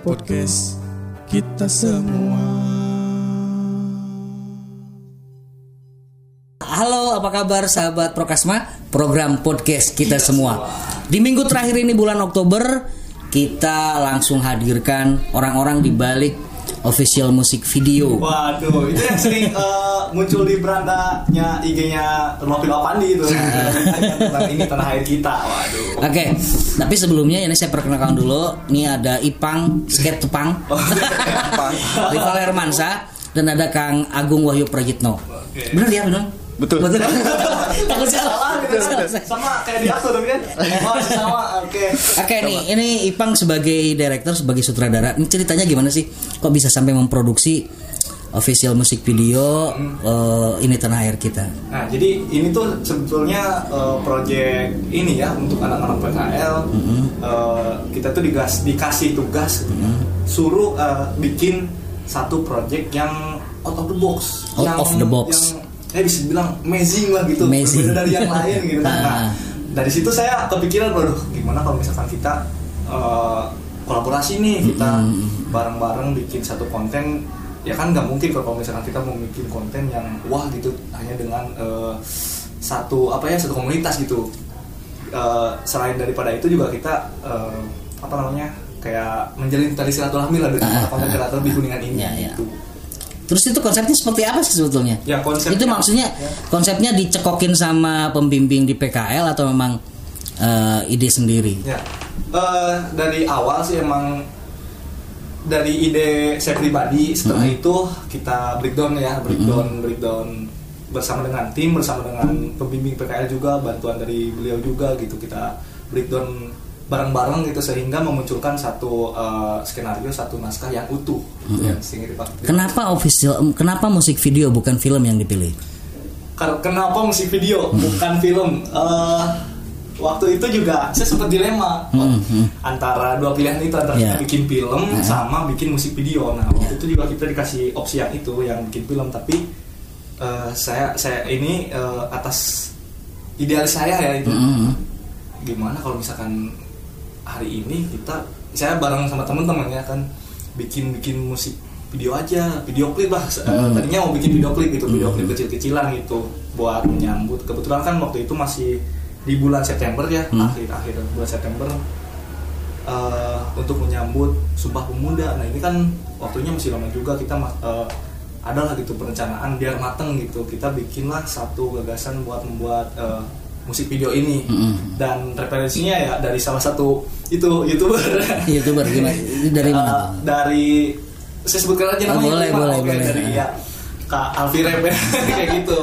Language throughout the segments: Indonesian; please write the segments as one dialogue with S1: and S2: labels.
S1: podcast kita semua.
S2: Halo, apa kabar sahabat Prokasma? Program podcast kita semua. Di minggu terakhir ini bulan Oktober, kita langsung hadirkan orang-orang di balik official musik video.
S3: Waduh, itu yang sering eh, muncul di berandanya IG-nya Rumah Pandi itu. Tentang ini tanah air kita. Waduh.
S2: Oke, tapi sebelumnya ini saya perkenalkan dulu. Ini ada Ipang, skate Tepang, Rival Hermansa, dan ada Kang Agung Wahyu Prajitno.
S3: Oke.
S2: Bener ya, bener?
S1: Betul.
S2: Betul. Takut salah.
S3: Sama kayak di Atur kan? Oh, sama. Oke.
S2: Oke nih, ini Ipang sebagai director, sebagai sutradara. Ini ceritanya gimana sih? Kok bisa sampai memproduksi official musik video eh, ini tanah air kita?
S3: Nah, jadi ini tuh sebetulnya eh, project ini ya untuk anak-anak PKL. Eh, kita tuh digas, dikasih tugas suruh eh, bikin satu project yang out of the box.
S2: Out
S3: yang,
S2: of the box.
S3: Yang eh bisa bilang amazing lah gitu.
S2: Amazing.
S3: Berbeda dari yang lain gitu kan. Nah,
S2: Ah.
S3: dari situ saya kepikiran, waduh, gimana kalau misalkan kita eh, kolaborasi nih kita bareng-bareng bikin satu konten ya kan nggak mungkin kalau misalkan kita mau bikin konten yang wah gitu hanya dengan eh, satu apa ya satu komunitas gitu Eh, selain daripada itu juga kita eh, apa namanya kayak menjalin tali silaturahmi lah dengan konten kreator di kuningan ini
S2: Ya, ya.
S3: gitu.
S2: Terus itu konsepnya seperti apa sih sebetulnya?
S3: Ya, konsepnya-
S2: itu maksudnya
S3: ya.
S2: konsepnya dicekokin sama pembimbing di PKL atau memang eh, ide sendiri?
S3: Ya, Eh, dari awal sih emang dari ide saya pribadi setelah
S2: Hmm.
S3: itu kita breakdown ya breakdown breakdown bersama dengan tim bersama dengan pembimbing PKL juga bantuan dari beliau juga gitu kita breakdown bareng-bareng gitu sehingga memunculkan satu eh, skenario satu naskah yang utuh gitu ya sehingga dipak-
S2: Kenapa official? Kenapa musik video bukan film yang dipilih?
S3: Kenapa musik video bukan film? Eh, waktu itu juga saya sempat dilema
S2: Hmm, hmm.
S3: antara dua pilihan itu antara
S2: Ya.
S3: kita bikin film
S2: Ya.
S3: sama bikin musik video. Nah waktu
S2: Ya.
S3: itu juga kita dikasih opsi yang itu yang bikin film tapi eh, saya saya ini eh, atas idealis saya ya itu
S2: Hmm.
S3: gimana kalau misalkan hari ini kita saya bareng sama teman-teman ya kan bikin bikin musik video aja video klip lah.
S2: Hmm.
S3: tadinya mau bikin video klip gitu video klip kecil-kecilan gitu buat menyambut. Kebetulan kan waktu itu masih di bulan September ya
S2: Hmm.
S3: akhir akhir bulan September. Eh, untuk menyambut Sumpah Pemuda. Nah ini kan waktunya masih lama juga kita ma- eh, adalah gitu perencanaan biar mateng gitu. Kita bikinlah satu gagasan buat membuat eh, musik video ini.
S2: Mm-mm.
S3: dan referensinya ya dari salah satu itu youtuber
S2: Youtuber gimana? Dari mana? Pak?
S3: dari saya sebutkan aja
S2: Oh,
S3: namanya
S2: boleh,
S3: Pak.
S2: boleh,
S3: Oke,
S2: boleh.
S3: dari ya Kak Alfi Rep ya. kayak gitu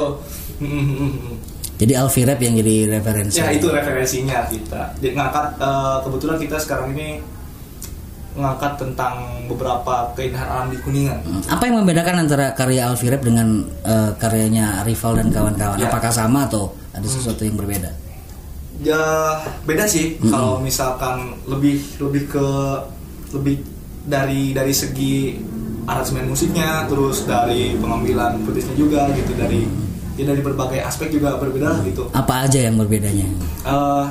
S2: Jadi Alfi Rap yang jadi referensi.
S3: ya itu referensinya kita jadi ngangkat eh, kebetulan kita sekarang ini ngangkat tentang beberapa keindahan alam di kuningan
S2: Hmm. Apa yang membedakan antara karya Alfi Rap dengan eh, karyanya Rival dan kawan-kawan?
S3: Ya.
S2: Apakah sama atau ada sesuatu yang berbeda?
S3: Ya beda sih
S2: Mm-mm.
S3: kalau misalkan lebih lebih ke lebih dari dari segi aransemen musiknya terus dari pengambilan footage-nya juga gitu dari ya dari berbagai aspek juga berbeda gitu
S2: Apa aja yang berbedanya?
S3: Eh,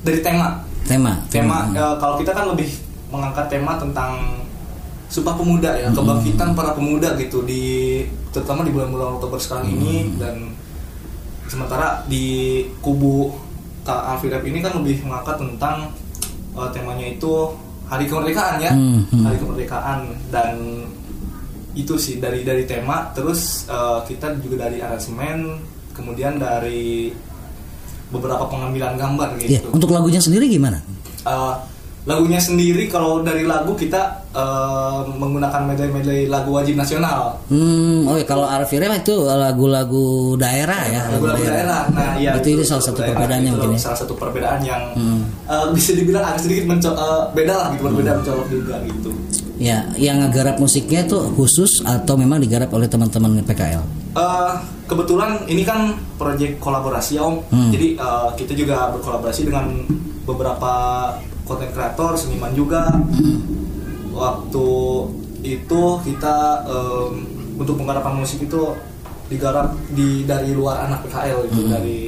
S3: dari tema
S2: Tema.
S3: tema
S2: Hmm.
S3: eh, kalau kita kan lebih mengangkat tema tentang Sumpah Pemuda ya kebangkitan para pemuda gitu di terutama di bulan-bulan Oktober sekarang ini dan sementara di kubu Kak Alfi Rap ini kan lebih mengangkat tentang eh, temanya itu hari kemerdekaan ya
S2: Hmm, hmm.
S3: hari kemerdekaan dan itu sih dari dari tema terus eh, kita juga dari aransemen kemudian dari beberapa pengambilan gambar
S2: Ya,
S3: gitu
S2: untuk lagunya sendiri gimana?
S3: Eh, lagunya sendiri kalau dari lagu kita eh, menggunakan medley-medley lagu wajib nasional
S2: Hmm, oh ya kalau Alfi Rap itu lagu-lagu daerah ya,
S3: lagu, lagu daerah. Nah, iya,
S2: itu itu salah
S3: lagu
S2: satu
S3: daerah.
S2: perbedaannya
S3: Itu
S2: mungkin ya.
S3: Salah satu perbedaan yang
S2: Hmm.
S3: eh, bisa dibilang agak sedikit menco- eh, beda lah gitu, berbeda mencolok juga gitu.
S2: Ya, yang ngegarap musiknya itu khusus atau memang digarap oleh teman-teman PKL?
S3: Eh, kebetulan ini kan proyek kolaborasi ya om.
S2: Hmm.
S3: Jadi eh, kita juga berkolaborasi dengan beberapa konten kreator, seniman juga. Waktu itu kita em, untuk penggarapan musik itu digarap di dari luar anak PKL itu
S2: Hmm.
S3: dari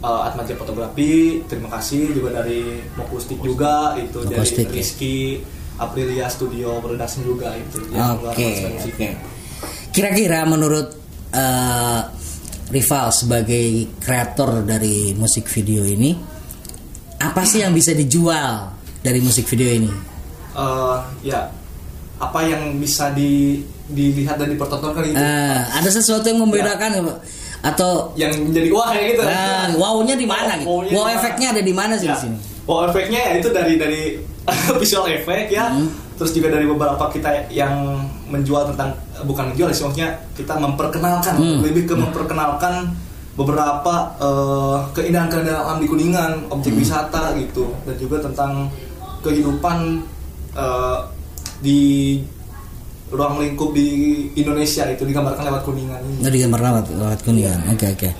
S3: uh, Atmaja Fotografi terima kasih juga dari Mokustik juga itu
S2: Mokustik,
S3: dari
S2: ya.
S3: Rizky Aprilia Studio Production juga itu
S2: Oke, oke. Kira-kira menurut eh, Rival sebagai kreator dari musik video ini, apa sih yang bisa dijual dari musik video ini?
S3: Eh, ya apa yang bisa di dilihat dan dipertontonkan itu
S2: Eh, ada sesuatu yang membedakan Pak? atau
S3: yang menjadi wah kayak gitu
S2: nah, wow-nya di mana gitu? Wow
S3: mana?
S2: efeknya ada di mana sih
S3: Ya.
S2: di sini?
S3: Wow efeknya ya itu dari dari visual effect ya.
S2: Hmm.
S3: Terus juga dari beberapa kita yang menjual tentang bukan menjual sih maksudnya kita memperkenalkan
S2: Hmm.
S3: lebih ke memperkenalkan beberapa eh, keindahan-keindahan alam di Kuningan, objek
S2: Hmm.
S3: wisata gitu dan juga tentang kehidupan eh, di ruang lingkup di Indonesia itu digambarkan lewat Kuningan ini.
S2: Nggak digambar lewat lewat kuningan. Oke oke.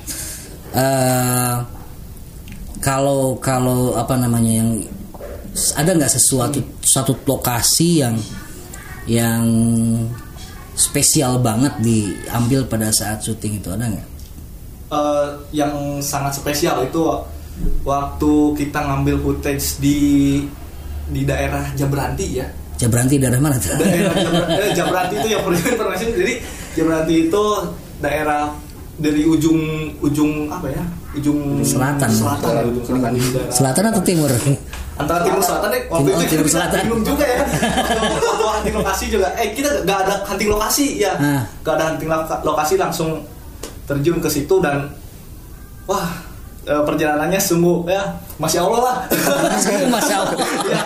S2: Eh, kalau kalau apa namanya yang ada nggak sesuatu satu lokasi yang yang spesial banget diambil pada saat syuting itu ada nggak?
S3: Eh, yang sangat spesial itu waktu kita ngambil footage di di daerah Jabranti ya.
S2: Jabranti daerah mana tuh?
S3: Daerah Jabra- eh, Jabranti itu yang perlu informasi jadi Jabranti itu daerah dari ujung ujung apa ya? Ujung
S2: Selatan.
S3: Selatan ya, ujung selatan.
S2: Selatan atau timur?
S3: Antara timur selatan deh waktu
S2: Timur-
S3: itu
S2: timur selatan.
S3: bingung juga ya waktu, waktu hunting lokasi juga eh kita gak ada hunting lokasi ya
S2: Ah.
S3: gak ada hunting loka- lokasi langsung terjun ke situ dan wah eh, perjalanannya sungguh ya masya allah lah.
S2: Masya Allah.
S3: ya,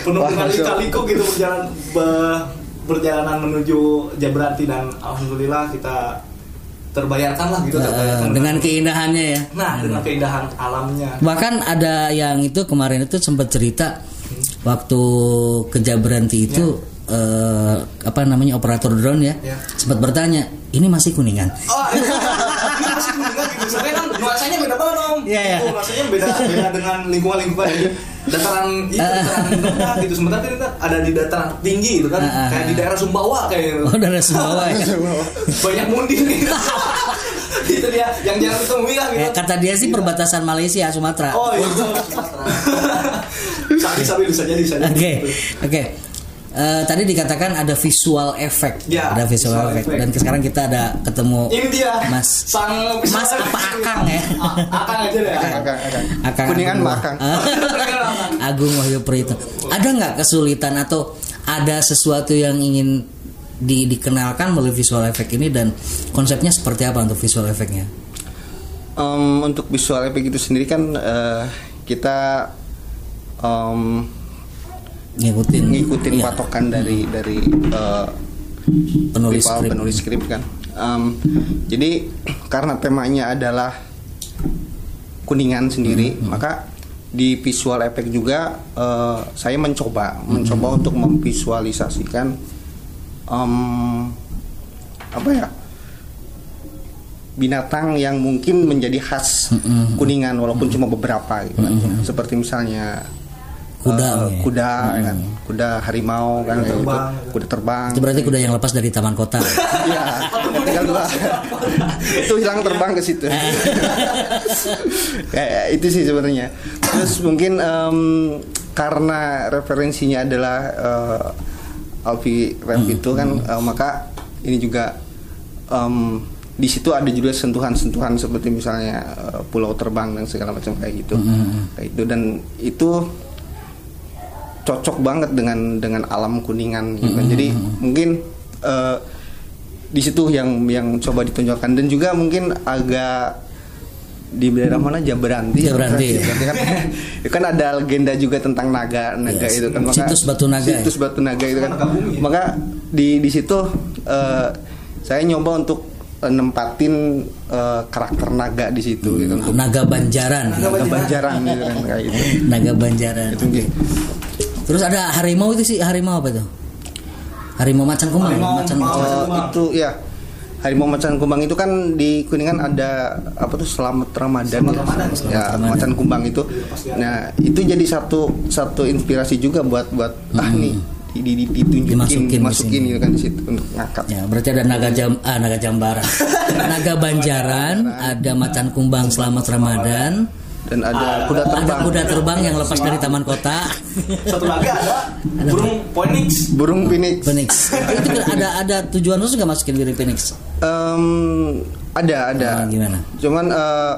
S3: penuh dengan lika-liku gitu perjalanan be- perjalanan menuju Jabranti dan alhamdulillah kita terbayarkan lah gitu
S2: Eh,
S3: terbayarkan.
S2: dengan keindahannya ya.
S3: nah dengan keindahan alamnya.
S2: Bahkan ada yang itu kemarin itu sempat cerita waktu ke Jabranti itu eh, apa namanya operator drone ya,
S3: Ya.
S2: sempat bertanya ini masih kuningan.
S3: Oh, ini, ini masih kuningan gitu. Kan nuansanya beda banget om.
S2: Iya, iya.
S3: Itu nuansanya beda beda dengan lingkungan-lingkungan di dataran itu dataran rendah gitu. Sementara kita ada di dataran tinggi gitu kan.
S2: Ah,
S3: kayak di daerah Sumbawa kayak gitu.
S2: Oh dari Sumbawa ya.
S3: Banyak munding gitu. itu dia yang jarang ditemui lah gitu.
S2: Ya, kata dia sih perbatasan Malaysia Sumatera.
S3: Oh iya. Sabi sabi bisa jadi bisa jadi.
S2: Oke, oke. Eh, tadi dikatakan ada visual effect,
S3: Ya,
S2: ada visual,
S3: visual
S2: effect.
S3: effect.
S2: Dan sekarang kita ada ketemu
S3: Ini dia.
S2: Mas
S3: Sang
S2: Mas apa Akang ya?
S3: Ah, Akang aja deh.
S4: Akang, akang, akang.
S2: Akang
S4: Kuningan
S2: Agung.
S4: mah akang.
S2: Ah, Agung Wahyu Prito. Ada nggak kesulitan atau ada sesuatu yang ingin di- dikenalkan melalui visual effect ini dan konsepnya seperti apa untuk visual effectnya?
S4: Em, untuk visual effect itu sendiri kan eh, kita em,
S2: Ngikutin,
S4: ngikutin
S2: Iya,
S4: patokan dari dari eh,
S2: penulis skrip.
S4: penulis skrip kan. Em, jadi karena temanya adalah kuningan sendiri,
S2: Hmm,
S4: maka di visual effect juga eh, saya mencoba
S2: Hmm,
S4: mencoba untuk memvisualisasikan em, apa ya binatang yang mungkin menjadi khas
S2: Mm-mm.
S4: kuningan walaupun cuma beberapa gitu kan.
S2: Mm-mm.
S4: seperti misalnya
S2: Kuda, ya.
S4: kuda ya kan kuda harimau kan gitu.
S3: terbang.
S4: kuda terbang
S2: Itu berarti kuda yang lepas dari taman kota.
S4: Iya, tinggal dua. itu hilang terbang ke situ. Kayak itu sih sebenarnya. Terus mungkin em, karena referensinya adalah eh, Alfi Rap itu kan eh, maka ini juga em, di situ ada juga sentuhan-sentuhan seperti misalnya eh, pulau terbang dan segala macam kayak gitu. Kayak itu dan itu cocok banget dengan dengan alam kuningan gitu kan. Jadi mungkin eh, di situ yang yang coba ditonjolkan dan juga mungkin agak di daerah mana Jabranti ya,
S2: Jabranti.
S4: Jabranti kan itu kan ada legenda juga tentang naga naga
S2: Yes.
S4: itu kan
S2: Situs Batu Naga ya?
S4: situs batu naga itu kan
S3: bumi ya?
S4: maka di di situ eh, saya nyoba untuk nempatin eh, karakter naga di situ gitu untuk
S2: Naga Banjaran.
S4: naga banjaran gitu kan kayak gitu
S2: Naga Banjaran.
S4: itu mungkin
S2: Terus ada harimau itu sih harimau apa itu? Harimau macan kumbang.
S3: Harimau
S2: macan,
S3: macan
S2: macan.
S3: Kumbang.
S4: itu ya harimau macan kumbang itu kan di kuningan ada apa tuh selamat ramadan
S3: Selamat
S4: ya,
S3: Ramadan.
S4: ya
S2: Selamat Ramadan.
S4: macan kumbang itu nah itu jadi satu satu inspirasi juga buat buat ah nih di, di, ditunjukin
S2: Dimasukin di
S4: dimasukin
S2: sini.
S4: gitu kan di situ untuk ngangkat
S2: Ya, berarti ada naga jam ah naga jambaran. naga Banjaran, ada macan kumbang selamat Ramadan,
S4: dan ada
S3: Ada-
S4: kuda terbang.
S2: Ada kuda terbang yang lepas dari taman kota.
S3: Satu lagi ada burung phoenix.
S4: Burung phoenix.
S2: Phoenix. itu ada ada tujuan khusus nggak masukin diri Phoenix?
S4: Em, ada ada.
S2: Ah, gimana?
S4: Cuman eh,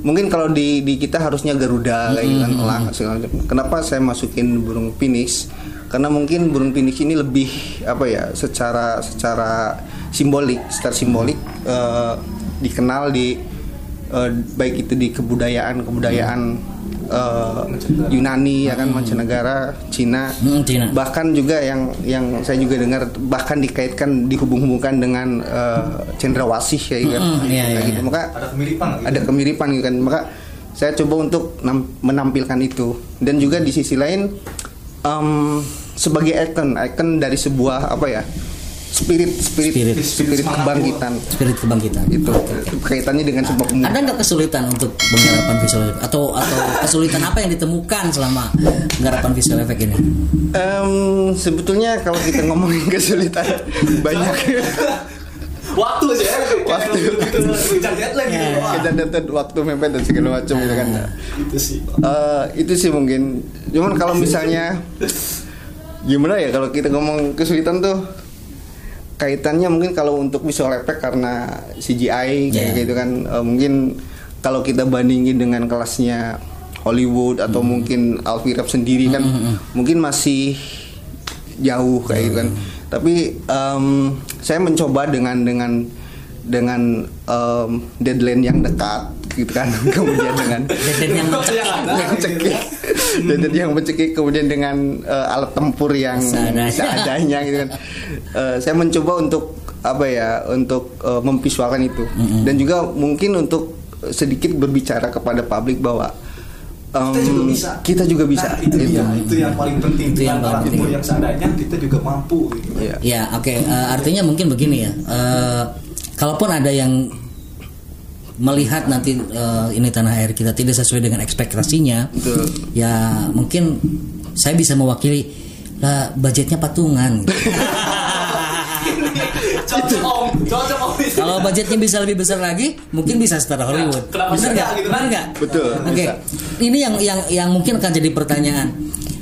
S4: mungkin kalau di di kita harusnya Garuda kayak gitu kan elang segala macam. Kenapa saya masukin burung phoenix? Karena mungkin burung phoenix ini lebih apa ya secara secara simbolik, secara simbolik eh, dikenal di eh, baik itu di kebudayaan kebudayaan eh, Yunani ya kan mancanegara, Cina,
S2: Hmm, Cina.
S4: bahkan juga yang yang saya juga dengar bahkan dikaitkan dihubung-hubungkan dengan eh, cendrawasih gitu.
S2: Mm-mm, iya, iya,
S4: gitu.
S2: iya.
S4: Maka
S3: Ada kemiripan gitu?
S4: ada kemiripan gitu kan. Maka saya coba untuk nam- menampilkan itu dan juga di sisi lain em, sebagai icon, icon dari sebuah apa ya? Spirit spirit
S2: Spirit.
S4: spirit, kebangkitan
S2: Spirit kebangkitan.
S4: itu kaitannya dengan sebuah pemuda.
S2: Ada nggak kesulitan untuk penggarapan visual effect? atau atau kesulitan apa yang ditemukan selama penggarapan visual effect ini?
S4: Em, sebetulnya kalau kita ngomongin kesulitan banyak
S3: Waktu sih ya.
S4: Waktu.
S3: Kejar deadline gitu.
S4: Kita dapat waktu mepet dan segala macam gitu kan.
S3: Itu sih.
S4: Eh, itu sih mungkin. Cuman kalau misalnya gimana ya kalau kita ngomong kesulitan tuh kaitannya mungkin kalau untuk visual effect karena CGI kayak
S2: Yeah.
S4: gitu kan eh, mungkin kalau kita bandingin dengan kelasnya Hollywood atau mungkin Alfie Rap sendiri kan mungkin masih jauh kayak gitu kan. Tapi em, saya mencoba dengan dengan dengan em, deadline yang dekat gitu kan kemudian dengan
S2: Deadline yang
S3: Yang ada,
S4: yang
S3: gitu
S4: cekik dan jadi yang mencekik kemudian dengan eh, alat tempur yang
S2: Seadanya.
S4: seadanya gitu kan Eh, saya mencoba untuk apa ya untuk eh, memvisualkan itu dan juga mungkin untuk sedikit berbicara kepada publik bahwa em,
S3: Kita juga bisa.
S4: kita juga bisa
S3: Nah, itu,
S4: Gitu.
S3: dia, itu yang paling penting.
S2: Itu yang
S3: Dengan
S2: paling penting.
S3: yang seadanya kita juga mampu gitu.
S4: Iya.
S2: Ya, oke. Eh, artinya mungkin begini ya. Eh, kalaupun ada yang melihat nanti eh, ini tanah air kita tidak sesuai dengan ekspektasinya,
S4: Betul.
S2: ya mungkin saya bisa mewakili lah budgetnya patungan.
S3: Cocok om, cocok om.
S2: Kalau budgetnya bisa lebih besar lagi, mungkin bisa setara Hollywood.
S3: kenapa
S2: Bener
S3: sih
S2: nggak?
S3: gitu kan?
S2: Nggak?
S4: Betul,
S2: Oke.
S4: bisa.
S2: Ini yang yang yang mungkin akan jadi pertanyaan.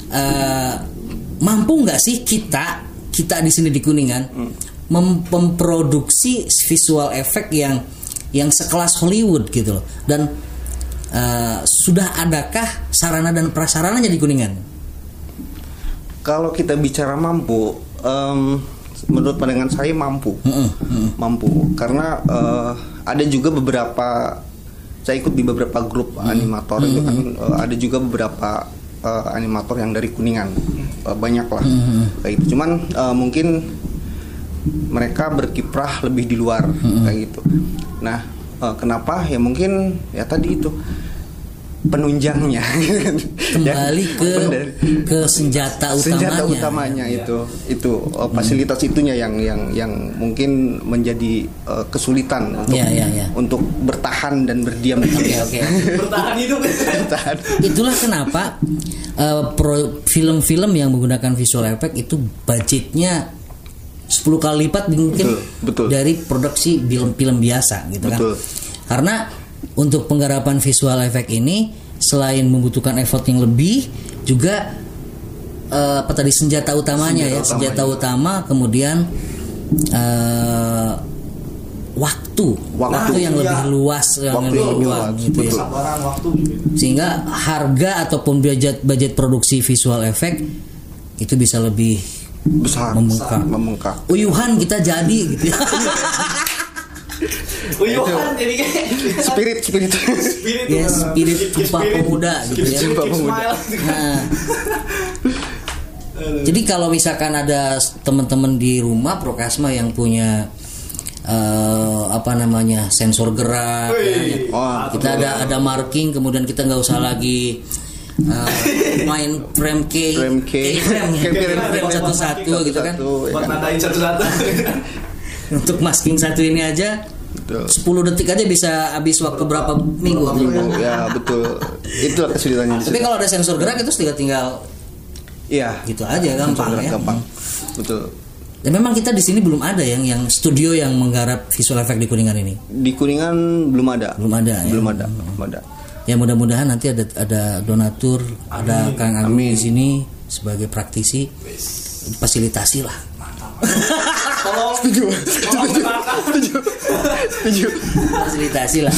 S2: Eh, mampu nggak sih kita kita di sini di kuningan
S4: Hmm.
S2: mem- memproduksi visual effect yang yang sekelas Hollywood gitu loh. Dan eh, sudah adakah sarana dan prasarananya di kuningan?
S4: kalau kita bicara mampu em, menurut pandangan saya mampu.
S2: Mm-mm, mm-mm.
S4: mampu. Karena eh, ada juga beberapa saya ikut di beberapa grup animator itu kan eh, ada juga beberapa eh, animator yang dari kuningan. Eh, banyak lah kayak gitu. Cuman eh, mungkin mereka berkiprah lebih di luar kayak gitu nah eh, kenapa ya mungkin ya tadi itu penunjangnya
S2: Kembali
S4: Ya,
S2: ke ke senjata utamanya.
S4: senjata utamanya itu itu uh, fasilitas itunya yang yang yang mungkin menjadi uh, kesulitan untuk
S2: Iya, iya, iya.
S4: untuk bertahan dan berdiam di
S2: Oke
S4: situ.
S2: oke.
S3: Bertahan hidup.
S4: Bertahan.
S2: Itulah kenapa eh, pro- film-film yang menggunakan visual effect itu budgetnya 10 kali lipat mungkin
S4: Betul, betul.
S2: dari produksi film-film biasa gitu kan.
S4: Betul.
S2: Karena untuk penggarapan visual effect ini selain membutuhkan effort yang lebih juga eh, apa tadi senjata utamanya ya,
S4: Senjata
S2: senjata utama kemudian eh, waktu,
S4: Waktu.
S2: yang
S3: Iya.
S2: lebih luas yang
S4: Waktu
S2: lebih
S4: yang lebih
S2: luas
S4: luas,
S2: gitu ya
S3: waktu
S2: sehingga harga ataupun budget budget produksi visual effect itu bisa lebih
S4: besar
S2: Membengkak.
S4: membengkak
S2: uyuhan kita jadi gitu ya.
S3: Uyuhan jadi kayak
S4: spirit spirit
S3: spirit
S2: ya spirit sumpah pemuda gitu ya
S4: Sumpah Pemuda.
S2: Nah, jadi kalau misalkan ada teman-teman di rumah Prokasma yang punya eh, apa namanya sensor gerak,
S3: Wih.
S2: ya, ya.
S4: Wah,
S2: kita ada ada marking, kemudian kita nggak usah lagi eh, main frame K,
S4: Frame K.
S2: frame,
S4: frame,
S2: satu-satu gitu kan.
S4: Satu, ya
S3: buat nadain satu-satu.
S2: Untuk masking satu ini aja
S4: Betul.
S2: 10 detik aja bisa habis waktu berapa minggu.
S4: ya betul itulah kesulitannya di
S2: Tapi kalau ada sensor gerak itu tinggal tinggal
S4: iya
S2: gitu aja gampang ya.
S4: gampang betul
S2: Dan memang kita di sini belum ada yang yang studio yang menggarap visual effect di Kuningan ini.
S4: di kuningan belum ada
S2: Belum ada ya.
S4: belum ada belum ada
S2: Ya mudah-mudahan nanti ada ada donatur, ada Kang Agung di sini sebagai praktisi fasilitasi lah.
S3: Tolong
S4: Setuju.
S3: menangkan.
S4: Setuju.
S2: fasilitasi lah.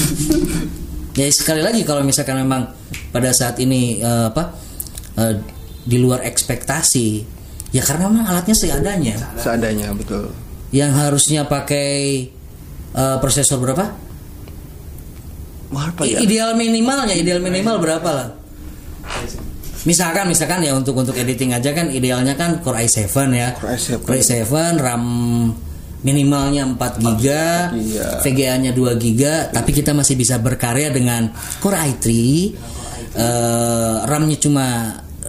S2: Ya sekali lagi kalau misalkan memang pada saat ini eh, apa eh, di luar ekspektasi, ya karena memang alatnya seadanya.
S4: Seadanya betul.
S2: Yang harusnya pakai eh, prosesor berapa?
S4: Berapa ya?
S2: Ideal minimalnya, ideal minimal berapa lah? Misalkan, misalkan ya untuk untuk editing aja kan idealnya kan Core i7 ya.
S4: Core i7.
S2: Core i7 RAM minimalnya 4 GB. VGA-nya 2 GB, tapi kita masih bisa berkarya dengan Core i3. eh, RAM-nya cuma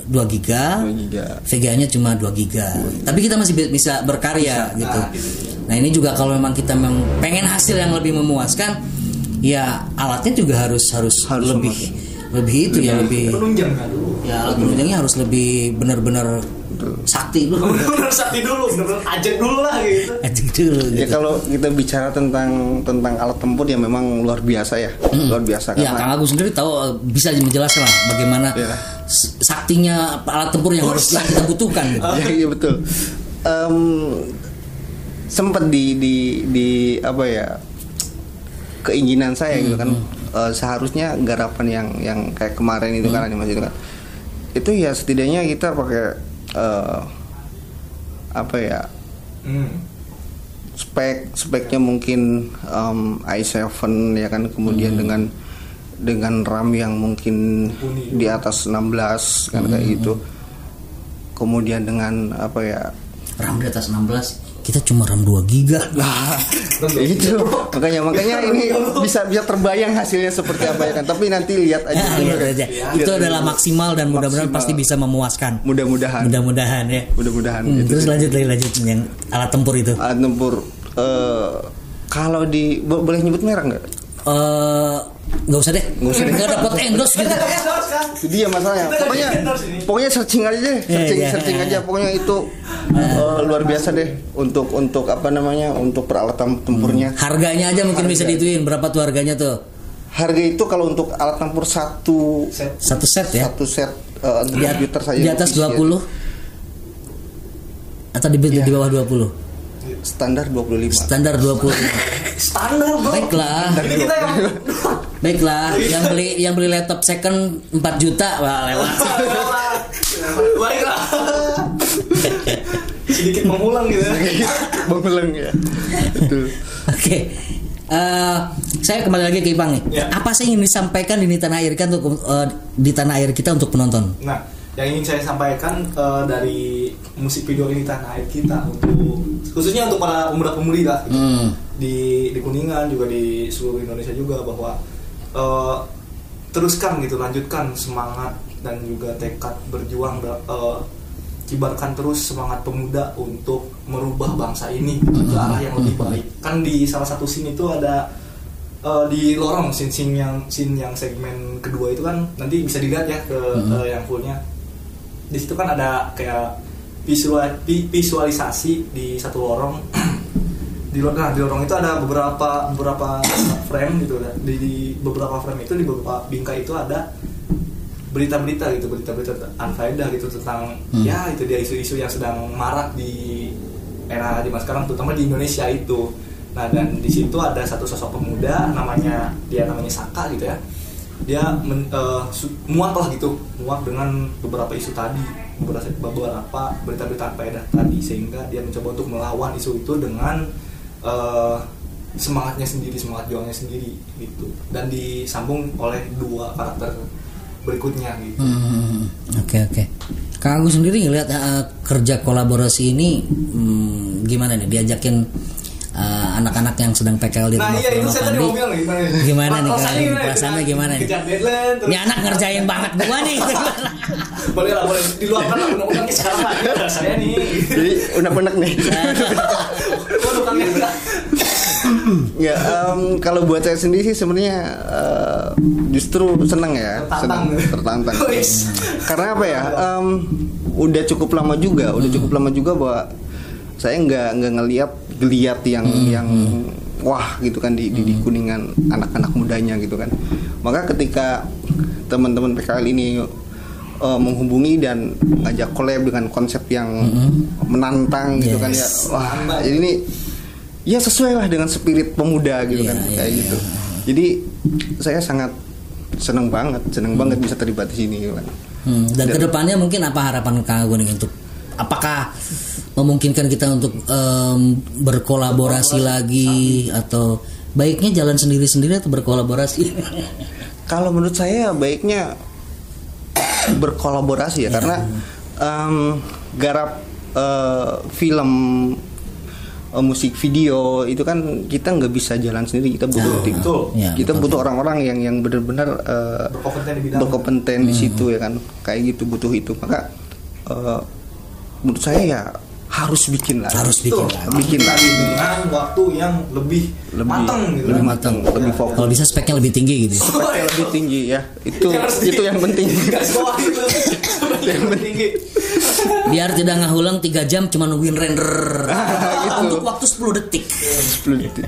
S2: 2 GB,
S4: giga.
S2: VGA-nya cuma 2 GB. Tapi kita masih bi- bisa berkarya gitu. Nah, ini juga kalau memang kita memang pengen hasil yang lebih memuaskan, ya alatnya juga harus harus,
S4: Harus
S2: lebih lebih itu ya lebih
S3: Penunjang kan dulu.
S2: ya alat penunjangnya harus lebih benar-benar sakti dulu.
S3: Bener sakti dulu, bener ajak dulu lah gitu.
S2: Ajak dulu
S4: Ya
S2: gitu.
S4: kalau kita bicara tentang tentang alat tempur ya memang luar biasa ya, luar biasa
S2: Ya, Kang
S4: karena
S2: Agus sendiri tahu bisa menjelaskan lah bagaimana
S4: Ya.
S2: saktinya alat tempur yang harus yang kita butuhkan gitu.
S4: ya iya betul. Em, sempat di di di apa ya keinginan saya gitu kan. Eh, seharusnya garapan yang yang kayak kemarin itu kan animasi itu kan. Itu ya setidaknya kita pakai eh, apa ya
S3: Hmm.
S4: spek speknya mungkin em, i7 ya kan kemudian dengan dengan RAM yang mungkin di atas 16 kan kayak gitu. Kemudian dengan apa ya
S2: RAM di atas 16 kita cuma RAM 2 giga.
S4: Nah, itu makanya makanya ini bisa bisa terbayang hasilnya seperti apa ya kan. Tapi nanti lihat aja.
S2: Ya,
S4: dulu
S2: lihat aja.
S4: Lihat
S2: Itu
S4: dulu.
S2: adalah maksimal dan mudah-mudahan pasti bisa memuaskan.
S4: Mudah-mudahan.
S2: Mudah-mudahan ya.
S4: Mudah-mudahan.
S2: Hmm,
S4: Itu
S2: terus lanjut lagi lanjut yang alat tempur itu.
S4: Alat tempur eh, kalau di bo- boleh nyebut merek nggak?
S2: Eh nggak usah deh.
S4: Nggak usah deh.
S2: Nggak dapat endorse gitu.
S3: Endorse kan?
S4: Itu dia masalahnya. Pokoknya pokoknya searching aja deh,
S2: Iya,
S4: searching
S2: iya.
S4: searching aja. Pokoknya itu eh, luar biasa deh untuk untuk apa namanya untuk peralatan tempurnya.
S2: Harganya aja mungkin bisa dituin berapa tuh harganya tuh?
S4: Harga itu kalau untuk alat tempur satu
S3: Set.
S2: Satu set ya.
S4: satu set untuk
S2: Di,
S4: komputer saja
S2: di atas
S4: official.
S2: 20 atau di,
S4: Iya.
S2: di bawah 20
S4: standar 25
S2: standar 20
S3: Standar bro.
S2: baiklah
S3: Ini kita yang
S2: baiklah yang beli yang beli laptop second 4 juta wah lewat
S3: Baiklah. Sedikit mengulang gitu ya.
S4: Bang ya betul
S2: Oke. Eh, saya kembali lagi ke Ipang nih.
S3: Ya.
S2: Apa sih yang ingin disampaikan di tanah air kan untuk eh, di tanah air kita untuk penonton?
S3: Nah, yang ingin saya sampaikan eh, dari musik video ini tanah air kita untuk khususnya untuk para pemuda-pemudi lah gitu.
S2: Hmm.
S3: di di kuningan juga di seluruh Indonesia juga bahwa eh, teruskan gitu lanjutkan semangat dan juga tekad berjuang eh, kibarkan terus semangat pemuda untuk merubah bangsa ini ke arah yang lebih baik kan di salah satu scene itu ada eh, di lorong scene scene yang scene yang segmen kedua itu kan nanti bisa dilihat ya ke eh, yang fullnya di situ kan ada kayak visual vi- visualisasi di satu lorong. Di lorong nah, di lorong itu ada beberapa beberapa frame gitu di, di beberapa frame itu di beberapa bingkai itu ada berita-berita gitu berita-berita unfaedah gitu tentang
S2: Hmm.
S3: ya itu dia isu-isu yang sedang marak di era di masa sekarang terutama di Indonesia itu. Nah dan di situ ada satu sosok pemuda namanya dia namanya Saka gitu ya dia men, eh, su- muak lah gitu. Muak dengan beberapa isu tadi. Beberapa beberapa berita-berita unfaedah tadi. Sehingga dia mencoba untuk melawan isu itu dengan eh, semangatnya sendiri semangat juangnya sendiri gitu. Dan disambung oleh dua karakter berikutnya gitu.
S2: Hmm, Oke oke. Kang Agus sendiri ngelihat eh, kerja kolaborasi ini hmm, gimana nih? Diajakin anak-anak yang sedang PKL di
S3: nah
S2: rumah
S3: iya itu
S2: Corona
S3: saya tadi
S2: Pandi.
S3: bilang nih, gimana
S2: Gimana nih,
S3: Perasaannya
S2: Kang? Perasaannya gimana nih?
S3: deadline
S2: Ini anak ngerjain banget gua nih.
S3: boleh lah boleh. Diluarkan lah undang-undangnya sekarang lah saya nih.
S4: Jadi unek-unek nih.
S3: Waduh kangen
S4: ya em, kalau buat saya sendiri sih sebenarnya eh, justru senang ya.
S3: Tertantang.
S4: senang tertantang. Karena apa ya? Em, udah cukup lama juga udah cukup lama juga bahwa saya nggak nggak ngelihat geliat yang yang wah gitu kan di, di, di kuningan anak-anak mudanya gitu kan. Maka ketika teman-teman PKL ini eh, menghubungi dan ngajak collab dengan konsep yang menantang gitu kan ya
S2: Yes.
S4: wah jadi ini ya sesuai lah dengan spirit pemuda gitu
S2: Iya,
S4: kan
S2: iya,
S4: kayak
S2: iya.
S4: gitu. Jadi saya sangat seneng banget seneng banget bisa terlibat di sini gitu kan.
S2: Hmm, dan ke depannya mungkin apa harapan Kang Agung untuk apakah memungkinkan kita untuk em, berkolaborasi lagi atau baiknya jalan sendiri-sendiri atau berkolaborasi?
S4: Kalau menurut saya baiknya berkolaborasi ya karena em, garap eh, film eh, musik video itu kan kita nggak bisa jalan sendiri kita butuh tim.
S3: Betul.
S2: Ya,
S4: kita
S2: betul.
S4: butuh orang-orang yang yang benar-benar eh,
S3: Berkompeten di
S4: berkompeten di situ ya kan. Kayak gitu butuh itu. Maka eh, menurut saya ya harus bikin lah
S2: Harus bikin lagi.
S4: bikin
S3: lagi dengan waktu yang lebih,
S4: lebih
S3: matang gitu
S4: lebih
S3: kan.
S4: matang lebih fokus
S2: Kalau bisa speknya lebih tinggi gitu. ya.
S4: Speknya lebih tinggi ya itu
S3: harus
S4: itu yang penting
S3: yang tinggi
S2: Biar tidak ngahulang 3 jam cuma nungguin render
S4: Gitu.
S2: untuk waktu 10 detik.
S4: 10 detik.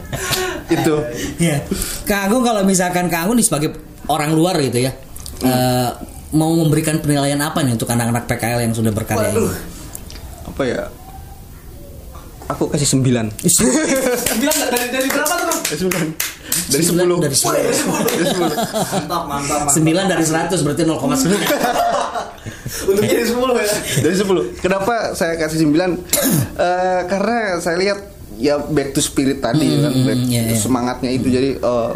S4: itu
S2: Ya. Kang Agung kalau misalkan Kang Agung nih sebagai orang luar gitu ya. eh, mau memberikan penilaian apa nih untuk anak-anak PKL yang sudah berkarya ini?
S4: Apa ya? Aku kasih 9
S3: bilang nggak? Dari dari berapa tuh Bang?
S4: Kasih 9 dari 10
S2: Sembilan dari
S3: Oh, dari 10. mantap mantap
S2: 9 dari 100 berarti 0,9.
S3: untuk jadi 10 ya?
S4: Dari 10 kenapa saya kasih 9 Eh, karena saya lihat ya back to spirit tadi kan. Back to
S2: iya.
S4: semangatnya itu. Jadi eh,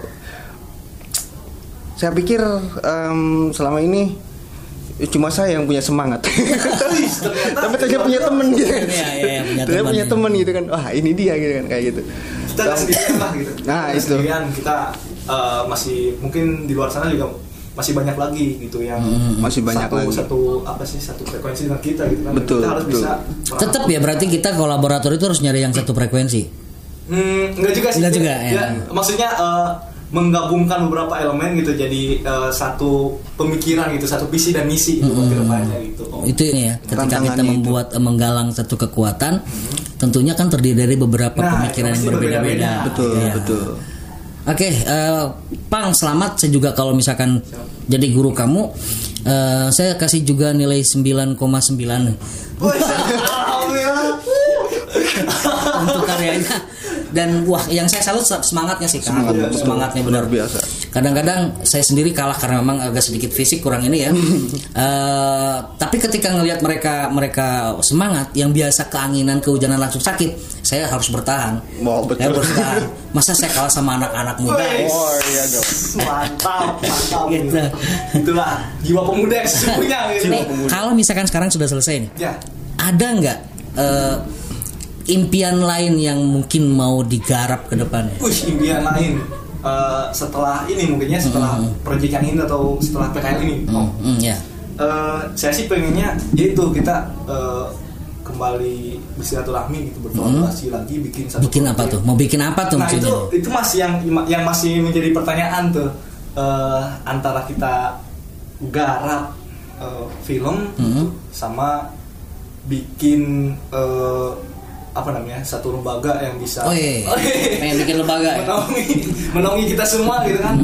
S4: saya pikir em, selama ini cuma saya yang punya semangat tapi ternyata punya temen gitu kan
S2: Iya, iya, iya, punya
S4: temen gitu kan wah ini dia gitu kan kayak gitu
S3: kita nggak sendirian lah gitu
S4: Nah,
S3: Kita
S4: itu.
S3: sendirian kita eh, masih mungkin di luar sana juga masih banyak lagi gitu yang
S4: Masih banyak
S3: satu,
S4: lagi.
S3: satu apa sih satu frekuensi dengan kita gitu kan
S4: Betul,
S3: kita harus
S4: betul.
S3: bisa
S2: Tetap ya berarti kita kolaborator itu harus nyari yang satu frekuensi.
S3: Hmm, enggak juga sih.
S2: Enggak juga,
S3: ya.
S2: ya.
S3: Maksudnya eh, menggabungkan beberapa elemen gitu jadi eh, satu pemikiran gitu, satu visi dan misi gitu buat ke depannya gitu. Oh.
S2: Itu ini ya, ketika kita
S4: Tantangannya itu.
S2: membuat eh, menggalang satu kekuatan, tentunya kan terdiri dari beberapa
S3: Nah,
S2: pemikiran yang berbeda-beda.
S4: betul
S2: Iya.
S4: betul
S2: Oke, eh, Pang selamat. Saya juga kalau misalkan jadi guru kamu, eh, saya kasih juga nilai 9,9
S3: Woi, alhamdulillah.
S2: untuk karyanya. Dan wah, yang saya salut semangatnya sih.
S4: Semangat, betul.
S2: semangatnya benar
S4: Luar biasa.
S2: Kadang-kadang saya sendiri kalah karena memang agak sedikit fisik kurang ini ya. Eh, tapi ketika ngelihat mereka mereka semangat, yang biasa keanginan, kehujanan langsung sakit, saya harus bertahan.
S4: Wow, betul.
S2: Saya bertahan. Masa saya kalah sama anak-anak muda?
S3: Woi.
S4: oh iya dong
S3: Mantap, mantap.
S2: Gitu.
S3: Itulah jiwa pemuda yang sesungguhnya gitu.
S2: Kalau misalkan sekarang sudah selesai nih,
S3: Ya.
S2: ada nggak eh, impian lain yang mungkin mau digarap ke depannya?
S3: Wih, impian lain Eh, setelah ini mungkinnya setelah proyek yang ini atau setelah PKL ini. Oh.
S2: Hmm, hmm, ya.
S3: Eh, saya sih pengennya yaitu kita eh, kembali bersilaturahmi gitu berkolaborasi lagi bikin satu
S2: Hmm. Bikin apa tuh? Mau bikin apa tuh
S3: Nah
S2: maksudnya?
S3: itu itu masih yang yang masih menjadi pertanyaan tuh Eh, antara kita garap eh, film
S2: Hmm.
S3: sama bikin eh, apa namanya satu lembaga yang bisa
S2: Oh iya, pengen bikin lembaga ya?
S3: menaungi menaungi kita semua gitu kan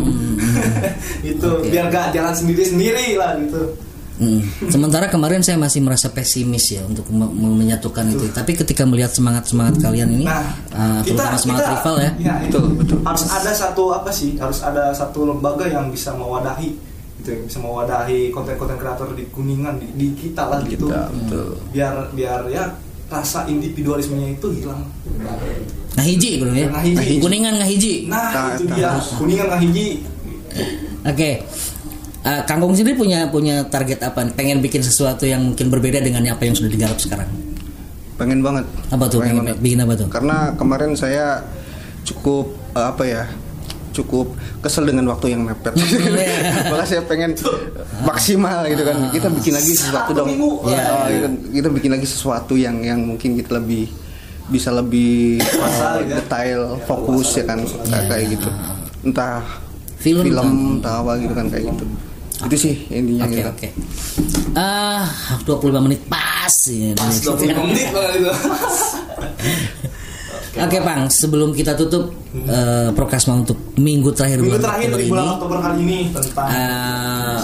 S3: itu
S2: Oke.
S3: biar gak jalan sendiri sendiri lah gitu
S2: Hmm. Sementara kemarin saya masih merasa pesimis ya untuk me- me- menyatukan itu. Tapi ketika melihat semangat semangat kalian ini,
S3: Nah,
S2: uh, terutama semangat rival ya,
S3: itu
S4: Betul, betul.
S3: harus ada satu apa sih? Harus ada satu lembaga yang bisa mewadahi, gitu, ya, bisa mewadahi konten-konten kreator di kuningan di, di kita lah gitu.
S4: Kita, betul.
S3: Biar biar ya rasa individualismenya itu hilang.
S2: nah hiji belum ya,
S3: Nah, hiji.
S2: kuningan nggak hiji.
S3: Nah,
S4: Nah,
S3: itu
S4: nah,
S3: dia kuningan nggak hiji.
S2: Oke, Uh, Kang Gong sendiri punya punya target apa? Pengen bikin sesuatu yang mungkin berbeda dengan apa yang sudah digarap sekarang?
S4: pengen banget
S2: Apa tuh?
S4: Pengen
S2: Pengen
S4: banget.
S2: bikin apa tuh?
S4: karena kemarin saya cukup eh, apa ya cukup kesel dengan waktu yang mepet maka saya pengen maksimal gitu kan kita bikin lagi sesuatu
S3: Satu
S4: dong.
S2: Iya,
S4: Oh,
S2: iya.
S4: kita, kita bikin lagi sesuatu yang yang mungkin kita lebih bisa lebih eh,
S3: ya.
S4: detail fokus ya kan kayak kayak gitu entah
S2: Film,
S4: film entah apa gitu kan kayak gitu itu sih intinya
S2: Oke
S4: gitu.
S2: oke. Ah, 25 menit pas ya.
S3: Pas 25 menit banget itu.
S2: Oke, Pang, sebelum kita tutup eh, Prokasma untuk minggu terakhir
S3: Minggu
S2: bulan
S3: terakhir
S2: Oktober
S3: di
S2: ini,
S3: bulan Oktober kali ini tentang
S2: eh,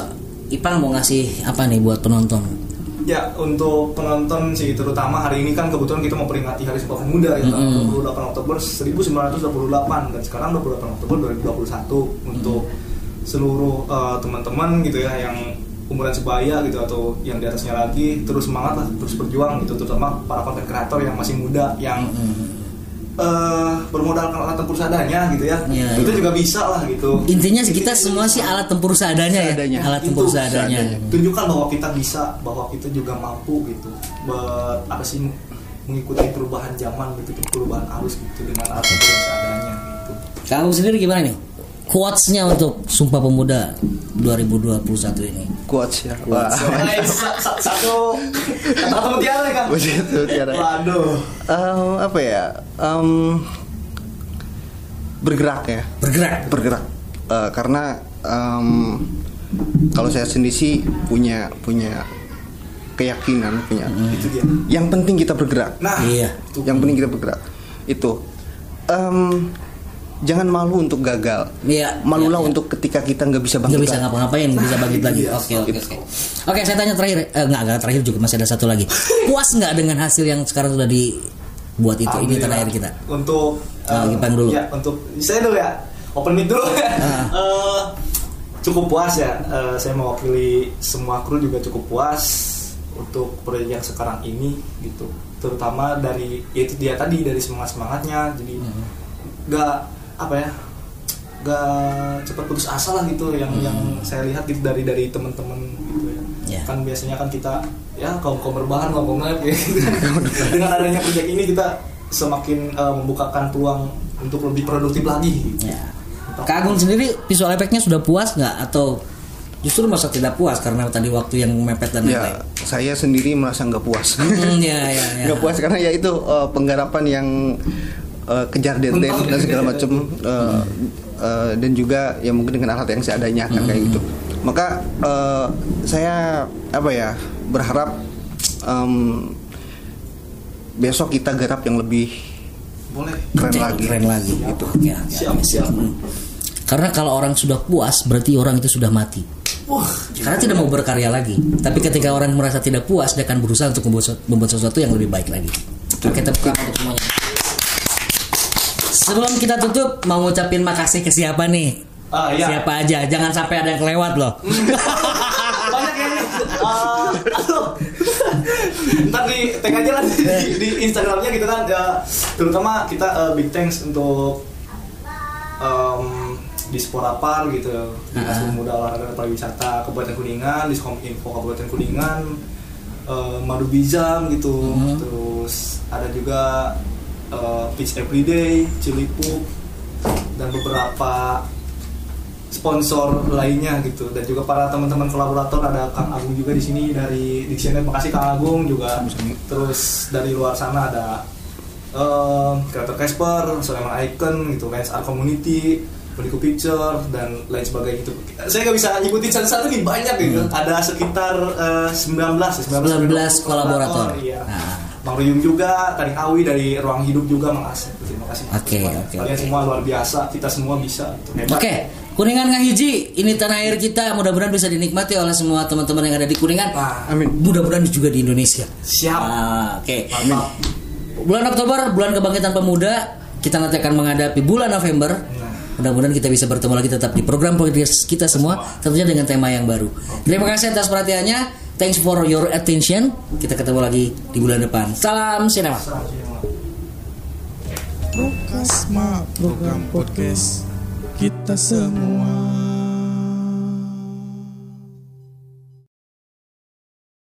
S2: Ipang mau ngasih apa nih buat penonton?
S3: Ya, untuk penonton sih terutama hari ini kan kebetulan kita mau peringati Hari Sumpah Pemuda ya,
S2: Mm-mm.
S3: 28 Oktober 1928 dan sekarang 28 Oktober 2021 untuk seluruh eh, teman-teman gitu ya yang umuran sebaya gitu atau yang di atasnya lagi terus semangat lah terus berjuang gitu terutama para konten kreator yang masih muda yang eh, bermodalkan alat tempur seadanya gitu ya
S2: Iya,
S3: itu
S2: iya.
S3: juga bisa lah gitu
S2: Intinya sih kita semua sih alat tempur seadanya ya,
S4: Seadanya.
S2: alat tempur
S3: Itu
S2: seadanya.
S3: tunjukkan bahwa kita bisa bahwa kita juga mampu gitu ber, apa sih mengikuti perubahan zaman gitu perubahan arus gitu dengan alat tempur yang seadanya gitu
S2: Kamu sendiri gimana nih? Quotes-nya untuk Sumpah Pemuda 2021 ini.
S4: Quotes ya. Wah.
S3: Eh, sa- sa- satu kata mutiara kan
S4: begitu tiara.
S3: Waduh.
S4: Em, apa ya? Em, bergerak ya.
S2: Bergerak.
S4: bergerak. Eh, karena em, kalau saya sendiri sih punya punya keyakinan punya.
S3: Itu dia.
S4: Yang penting kita bergerak.
S3: Nah
S2: Iya.
S4: yang penting kita bergerak. Itu. Em, jangan malu untuk gagal
S2: Iya.
S4: malulah
S2: iya, iya.
S4: untuk ketika kita nggak bisa bangkit
S2: nggak bisa ngapa-ngapain, nggak bisa bangkit lagi.
S3: iya.
S2: Oke oke oke. Oke, saya tanya terakhir, eh, nggak nggak terakhir juga masih ada satu lagi. Puas nggak dengan hasil yang sekarang sudah dibuat itu? Ini tanah air kita.
S3: untuk eh,
S2: Gipang dulu.
S3: ya untuk saya dulu ya open mic dulu
S2: Ah.
S3: Eh, cukup puas ya Eh, saya mewakili semua kru juga cukup puas untuk proyek yang sekarang ini gitu terutama dari ya itu dia tadi dari semangat semangatnya jadi
S2: Hmm.
S3: Apa ya nggak cepat putus asa lah gitu yang yang saya lihat gitu dari dari teman-teman gitu ya
S2: Hmm. Ya.
S3: kan biasanya kan kita ya kaum kaum berbahan kaum ya gitu. dengan adanya proyek ini kita semakin eh, membukakan peluang untuk lebih produktif lagi gitu.
S2: Ya. Kak Agung sendiri visual efeknya sudah puas nggak atau justru masa tidak puas karena tadi waktu yang mepet dan lain-lain?
S4: ya saya sendiri merasa nggak puas
S2: Hmm, ya, ya, ya.
S4: nggak puas karena ya itu eh, penggarapan yang eh, kejar deadline dan segala macam eh, eh, dan juga ya mungkin dengan alat yang seadanya kan kayak gitu maka eh, saya apa ya berharap em, besok kita garap yang lebih
S3: boleh
S4: keren lagi
S2: keren lagi gitu. Oke, oke,
S3: siap
S2: oke,
S3: siap
S2: Hmm. Karena kalau orang sudah puas berarti orang itu sudah mati.
S3: wah
S2: Karena tidak mau berkarya lagi. Tapi ketika orang merasa tidak puas, dia akan berusaha untuk membuat, sesu- membuat sesuatu yang lebih baik lagi. Oke, tepuk tangan untuk semuanya. Sebelum kita tutup, mau ngucapin makasih ke siapa nih?
S3: Ah, iya.
S2: Siapa aja, jangan sampai ada yang kelewat loh.
S3: banyak yang eh, aduh. ntar di tag aja lah di, di Instagramnya gitu kan ya, terutama kita eh, big thanks untuk em, di Sporapar gitu Dinas
S2: Ah.
S3: Pemuda Olahraga dan Pariwisata Kabupaten Kuningan di Info Kabupaten Kuningan eh, Madu Bizam gitu
S2: Mhm.
S3: terus ada juga eh, Pitch Everyday Cilipuk dan beberapa sponsor lainnya gitu dan juga para teman-teman kolaborator ada Kang Agung juga di sini dari Dictionary makasih Kang Agung juga terus dari luar sana ada Creator Casper, Soleman Icon gitu, Lens Art Community, Medico Picture dan lain sebagainya gitu. Saya nggak bisa nyebutin satu-satu nih banyak gitu. Ada sekitar eh, 19 ya,
S2: 19 kolaborator.
S3: Iya.
S2: Nah.
S3: Ruyung juga, Kading Awi dari Ruang Hidup juga makasih. Terima kasih.
S2: Oke,
S3: semuanya.
S2: oke,
S3: Kalian
S2: oke.
S3: semua luar biasa, kita semua bisa. gitu. Hebat.
S2: Oke, Kuningan Ngahiji, ini tanah air kita. Mudah-mudahan bisa dinikmati oleh semua teman-teman yang ada di Kuningan.
S3: Ah,
S4: amin
S2: Mudah-mudahan juga di Indonesia.
S3: Siap.
S2: Ah, Oke.
S3: Mantap.
S2: Bulan Oktober, bulan kebangkitan pemuda, kita nanti akan menghadapi bulan November. Mudah-mudahan kita bisa bertemu lagi tetap di program podcast kita semua, tentunya dengan tema yang baru. Terima kasih atas perhatiannya. Thanks for your attention. Kita ketemu lagi di bulan depan. Salam sinema.
S1: Prokasma program podcast kita semua